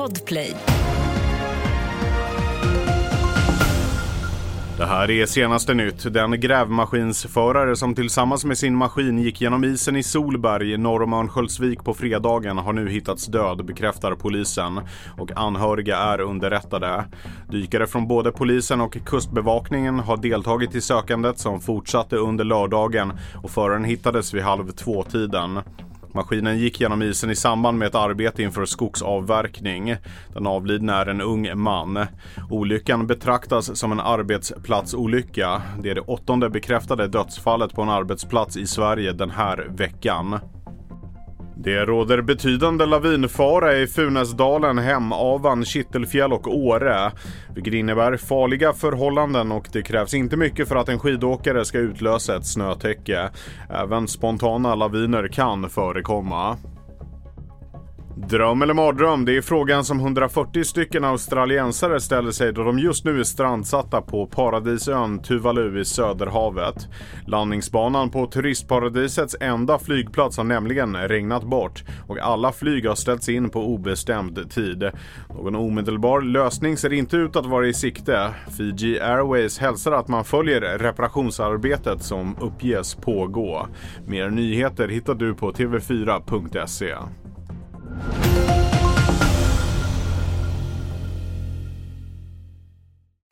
Podplay. Det här är senaste nytt. Den grävmaskinsförare som tillsammans med sin maskin gick genom isen i Solberg norr om Örnsköldsvik på fredagen har nu hittats död, bekräftar polisen. Och anhöriga är underrättade. Dykare från både polisen och kustbevakningen har deltagit i sökandet som fortsatte under lördagen och föraren hittades vid halv två-tiden. Maskinen gick genom isen i samband med ett arbete inför skogsavverkning. Den avlidne är en ung man. Olyckan betraktas som en arbetsplatsolycka. Det är det åttonde bekräftade dödsfallet på en arbetsplats i Sverige den här veckan. Det råder betydande lavinfara i Funäsdalen, Hemavan, Kittelfjäll och Åre. Vilket innebär farliga förhållanden och det krävs inte mycket för att en skidåkare ska utlösa ett snötäcke. Även spontana laviner kan förekomma. Dröm eller mardröm? Det är frågan som 140 stycken australiensare ställer sig då de just nu är strandsatta på paradisön Tuvalu i Söderhavet. Landningsbanan på turistparadisets enda flygplats har nämligen regnat bort och alla flyg har ställts in på obestämd tid. Någon omedelbar lösning ser inte ut att vara i sikte. Fiji Airways hälsar att man följer reparationsarbetet som uppges pågå. Mer nyheter hittar du på tv4.se.